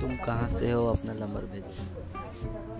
तुम कहाँ से हो? अपना नंबर भेजो।